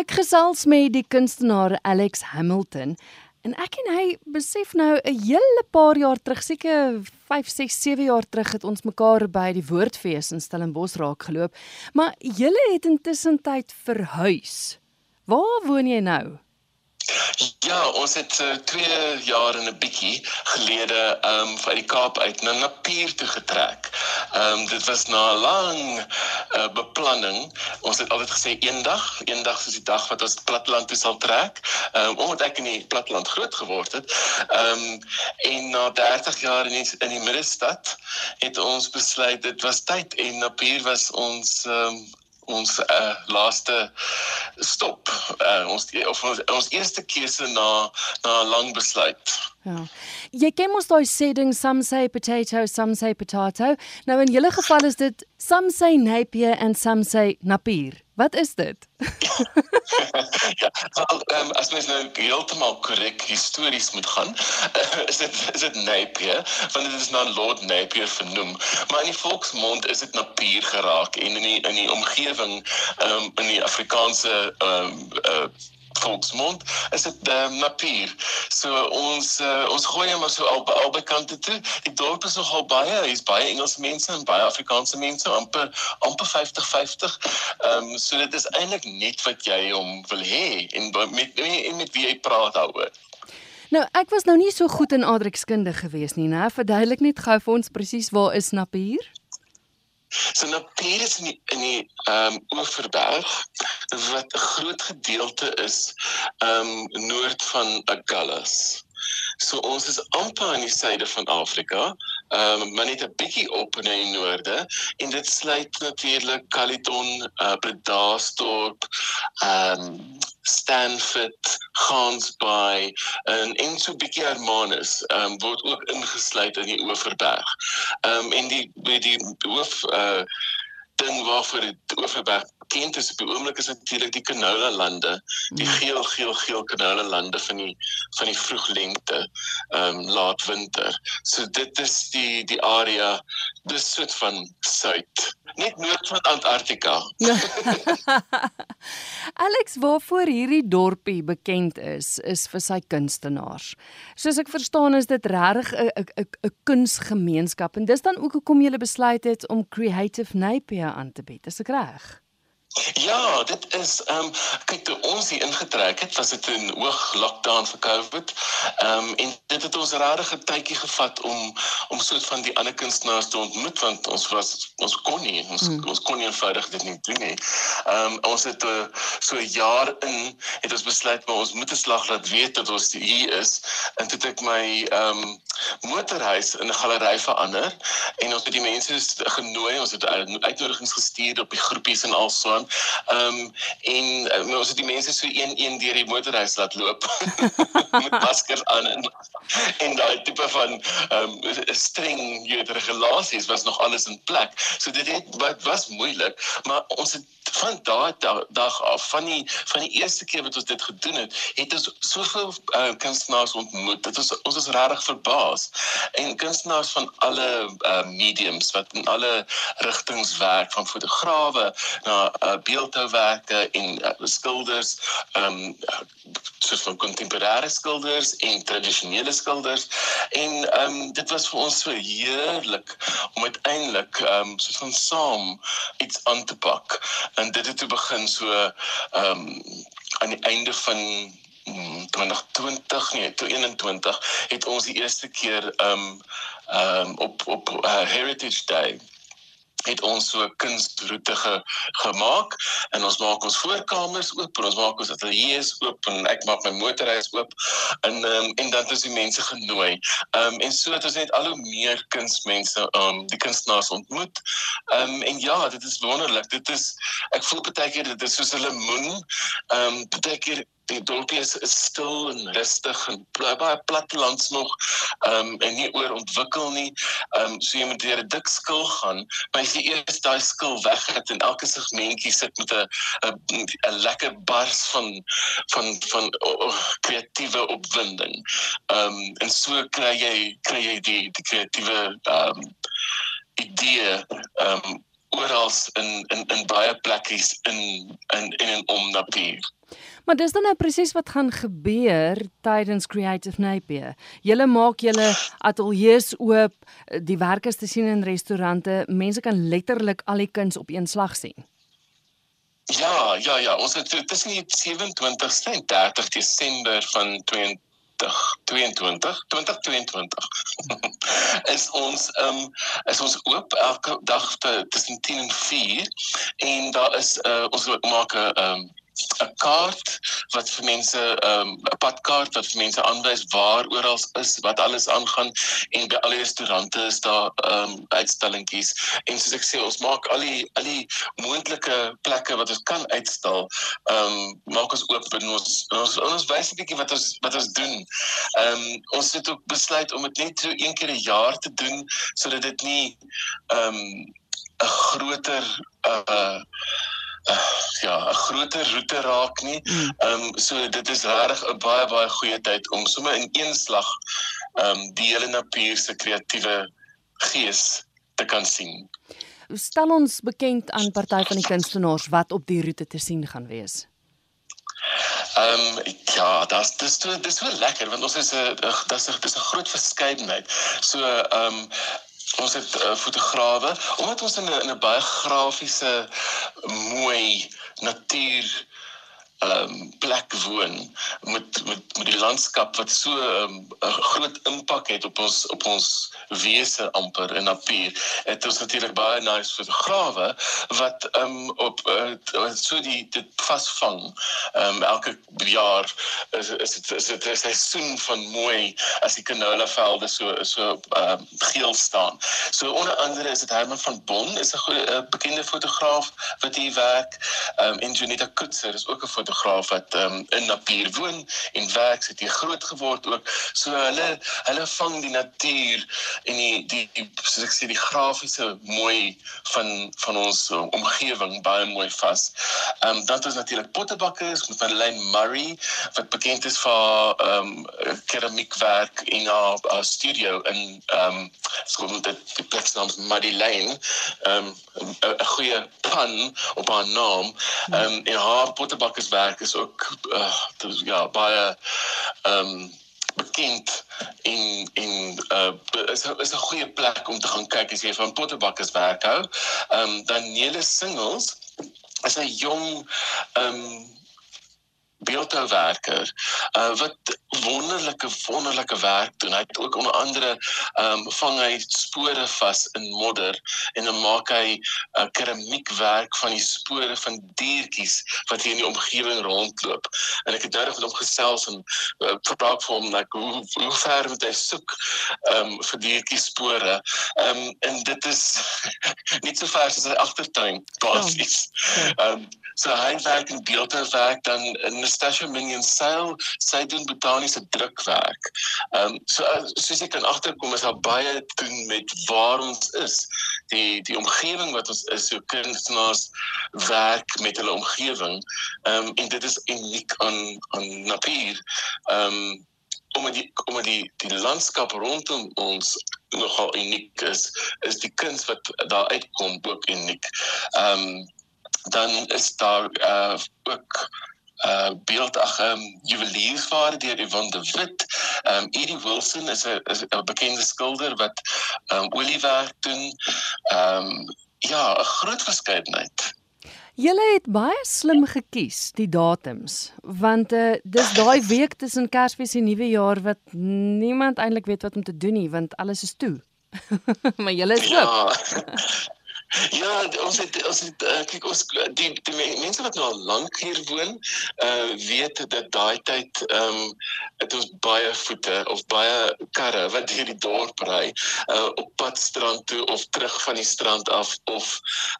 Ek gesels met die kunstenaar Alex Hamilton en ek en hy besef nou 'n hele paar jaar terug, seker 5, 6, 7 jaar terug het ons mekaar by die Woordfees in Stellenbosch raak geloop, maar julle het intussen tyd verhuis. Waar woon jy nou? Ja, ons het uh, twee jaar en 'n bietjie gelede ehm um, van die Kaap uit na Napier toe getrek. Ehm um, dit was na 'n lang uh, beplanning. Ons het altyd gesê eendag, eendag is die dag wat ons platteland toe sal trek. Um, omdat ek in die platteland groot geword het. Ehm um, en na 30 jaar in die, in die middestad het ons besluit dit was tyd en Napier was ons ehm um, ons uh, laaste stop. Uh, ons of ons, ons eerste keuse na na 'n lang besluit. Ja. Jy ken mos daai sê ding some say potato, some say potato. Nou in julle geval is dit some say Napier and some say Napier. Wat is dit? ja, wel, um, as mens nou heeltemal korrek histories moet gaan, is dit is dit Napier, want dit is na Lord Napier vernoem. Maar in die volksmond is dit Napier geraak en in die in die omgewing um, in die Afrikaanse um, uh, volksmond is dit uh, Napier. So ons uh, ons gooi hom so al albei kante toe. Die dorp is nogal baie, hier's baie Engelse mense en baie Afrikaanse mense, amper amper 50-50. Ehm um, so dit is eintlik net wat jy hom wil hê en met met, met wie jy praat daaroor. Nou, ek was nou nie so goed in aardrykskunde gewees nie, né? Verduidelik net gou vir ons presies waar is Napier? So Napier is in die in die ehm um, Oeverberg wat 'n groot gedeelte is ehm um, noord van Agulhas. So ons is amper aan die suide van Afrika, ehm um, maar net 'n bietjie op in die noorde en dit sluit natuurlik Caledon, uh, Bredasdorp, ehm um, Stanford, Gansbaai en en so 'n bietjie Hermanus, um, word ook ingesluit in die Oeverberg. Ehm um, en die die hoof uh ding waarvoor die Oeverberg bekend is op die oomblik is natuurlik die canola lande, die hmm. geel geel geel canola lande van die van die vroeg lente, ehm um, laat winter. So dit is die die area dis soort van suid, net noord van Antarktika. Alex, waarvoor hierdie dorpie bekend is, is vir sy kunstenaars. Soos ek verstaan is dit regtig 'n 'n 'n kunsgemeenskap en dis dan ook hoekom jy besluit het om Creative Napier aan te bied. Is ek reg? Ja, dit is ehm um, kyk toe ons hier ingetrek het, was dit 'n hoog lockdown vir COVID. Ehm um, en dit het ons regtig 'n tydjie gevat om om soort van die ander kunstenaars te ontmoet want ons was ons kon nie ons hmm. ons kon nie eenvoudig dit nie doen nie. Ehm um, ons het uh, so 'n jaar in het ons besluit maar ons moet 'n slag laat weet dat ons hier is en toe het ek my ehm um, motorhuis in 'n galery verander en ons het die mense genooi, ons het uitnodigings gestuur op die groepies en also aan. Ehm um, en um, ons het die mense so een een deur die motorhuis laat loop met maskers aan en en daai tipe van ehm um, streng hierdie regulasies was nog alles in plek. So dit het was moeilik, maar ons het van daai dag af van die van die eerste keer wat ons dit gedoen het, het ons soveel uh, kunstenaars ontmoet. Dit was ons is regtig verbaas. En kunstenaars van alle uh, mediums wat in alle rigtings werk, van fotograwe na uh, beeldhouwerke en uh, skilders, ehm um, soos van kontemporêre skilders en tradisionele skilders. En ehm um, dit was vir ons so heerlik om uiteindelik ehm um, soos van saam iets aan te pak en dit het toe begin so ehm um, aan die einde van 2020 nee 2021 het ons die eerste keer ehm um, ehm um, op op uh, Heritage Day het ons so kunstroete ge, gemaak en ons maak ons voorkamers oop en ons maak ons ateljee's oop en ek maak my motorhuis oop en um, en dan is die mense genooi. Ehm um, en so het ons net al hoe meer kunstmense um die kunstenaars ontmoet. Ehm um, en ja, dit is wonderlik. Dit is ek voel baie keer dit is soos 'n lemoen. Ehm um, baie keer die dorpie is, is stil en rustig en baie plattelands nog ehm um, en nie oor ontwikkel nie. Ehm um, so jy moet deur 'n dik skil gaan, maar as jy eers daai skil weg het en elke segmentjie sit met 'n 'n lekker bars van van van kreatiewe oh, opwinding. Ehm um, en so kry jy kry jy die die kreatiewe ehm um, idee ehm um, oral in in in baie plekkies in in in en om Napier. Maar dis dan nou presies wat gaan gebeur tydens Creative Napier. Julle maak julle ateljee's oop, die werkers te sien in restaurante, mense kan letterlik al die kuns op een slag sien. Ja, ja, ja, ons het tussen die 27ste en 30 Desember van 2022 2022 is ons ehm um, is ons oop elke dag tussen 10 en 4 en daar is uh, ons maak 'n ehm um, 'n kaart wat vir mense ehm, 'n um, padkaart wat vir mense aanwys waar oral is wat alles aangaan en by al die restaurante is daar ehm um, uitstallingies en soos ek sê ons maak al die al die moontlike plekke wat ons kan uitstal ehm um, maak ons oop en ons ons ons wys 'n bietjie wat ons wat ons doen. Ehm um, ons het ook besluit om dit net so een keer 'n jaar te doen sodat dit nie ehm um, 'n groter uh uh, ja, 'n groter roete raak nie. Hmm. Ehm um, so dit is regtig 'n baie baie goeie tyd om sommer in een slag ehm um, die hele natuur se kreatiewe gees te kan sien. Stel ons bekend aan party van die kunstenaars wat op die roete te sien gaan wees. Ehm um, ja, dis dis dis so lekker want ons is 'n dis 'n dis 'n groot verskeidenheid. So ehm um, ons het uh, fotograwe omdat ons in 'n in 'n baie grafiese mooi natuur ehm um, plek woon met met met die landskap wat so ehm, 'n um, groot impak het op ons op ons wese amper in natuur. Dit is natuurlik baie nice fotograwe wat ehm um, op uh, so die dit vasvang. Ehm um, elke jaar is is dit is dit 'n seisoen van mooi as die canola velde so so ehm um, geel staan. So onder andere is dit Herman van Bon is 'n goeie bekende fotograaf wat hier werk. Ehm um, en Junita Kutzer is ook 'n fotograaf wat um, in Napier woon en werk, het hier groot geword ook. So hulle hulle vang die natuur en die die, die soos ek sê die grafiese mooi van van ons omgewing baie mooi vas. Ehm um, dan is natuurlik pottebakkers met Madeleine Murray wat bekend is vir ehm um, keramiekwerk in haar, haar studio in ehm um, so dit die plek se naam is Madeleine. Ehm um, 'n goeie pan op haar naam. Ehm um, en haar pottebakkerswerk werk is ook uh, ja baie ehm um, bekend en en uh, is is 'n goeie plek om te gaan kyk as jy van pottebakkers werk hou. Ehm um, Danielle Singles is 'n jong ehm um, beeldhouwerker uh, wat wonderlike wonderlike werk doen. Hy het ook onder andere ehm um, vang hy spore vas in modder en dan maak hy 'n uh, keramiekwerk van die spore van diertjies wat hier in die omgewing rondloop. En ek het nou met hom gesels en uh, verpraat vir hom like hoe hoe ver moet hy soek ehm um, vir diertjies spore. Ehm um, en dit is nie so ver as sy agtertuin basies. Ja. Ehm um, so hy werk in beeldhouwerk dan in Natasha Minion Sale, sy doen botaniese drukwerk. Ehm um, so soos ek kan agterkom is daar baie doen met waar ons is. Die die omgewing wat ons is, so kunstenaars werk met hulle omgewing. Ehm um, en dit is uniek aan aan Napier. Ehm um, omdat die omdat die die landskap rondom ons nogal uniek is, is die kuns wat daar uitkom ook uniek. Ehm um, dan is daar uh ook uh beeldagte um, juweliersware deur Yvonne de Wit. Um Edie Wilson is 'n 'n bekende skilder wat um oliewerk doen. Um ja, 'n groot verskeidenheid. Julle het baie slim gekies die datums want uh, dis daai week tussen Kersfees en Nuwejaar wat niemand eintlik weet wat om te doen nie want alles is toe. maar julle is ja. Ja, ons het ons het uh, kyk ons die die mense wat nou al lank hier woon, uh weet dat daai tyd ehm um, het ons baie voete of baie karre wat deur die dorp ry uh op pad strand toe of terug van die strand af of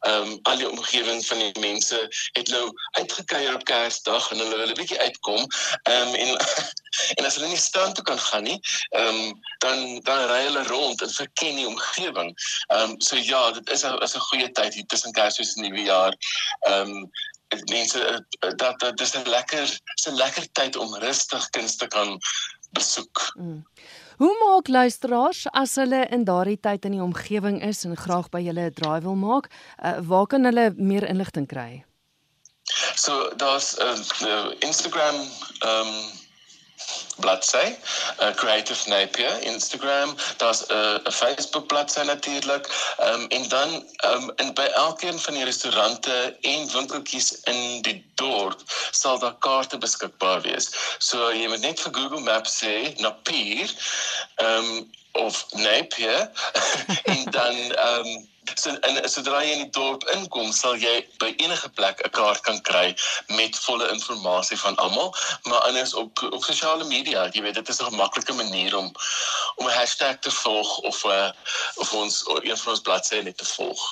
ehm um, al die omgewing van die mense het nou uitgekeier op Kersdag en hulle wil 'n bietjie uitkom. Ehm um, en en as hulle nie strand toe kan gaan nie, ehm um, dan dan ry hulle rond en verken die omgewing. Ehm um, so ja, dit is 'n 'n goeie tyd hier tussen Kersfees en Nuwejaar. Ehm um, mense eh, dat dit is 'n lekker is 'n lekker tyd om rustig kuns te kan besoek. Mm. Hoe maak luisteraars as hulle in daardie tyd in die omgewing is en graag by julle 'n draai wil maak, uh, waar kan hulle meer inligting kry? So daar's 'n uh, uh, Instagram ehm um, bladsy, 'n uh, Creative Napier Instagram, daar's 'n uh, Facebook bladsy natuurlik. Ehm um, en dan ehm um, in by elkeen van die restaurante en winkeltjies in die dorp sal daar kaarte beskikbaar wees. So jy moet net vir Google Maps sê Napier ehm um, of Napier en dan ehm um, So en sodra jy in die dorp inkom, sal jy by enige plek 'n kaart kan kry met volle inligting van almal, maar anders op op sosiale media, jy weet dit is 'n maklike manier om om 'n hashtag te volg of uh, of ons een van ons bladsye net te volg.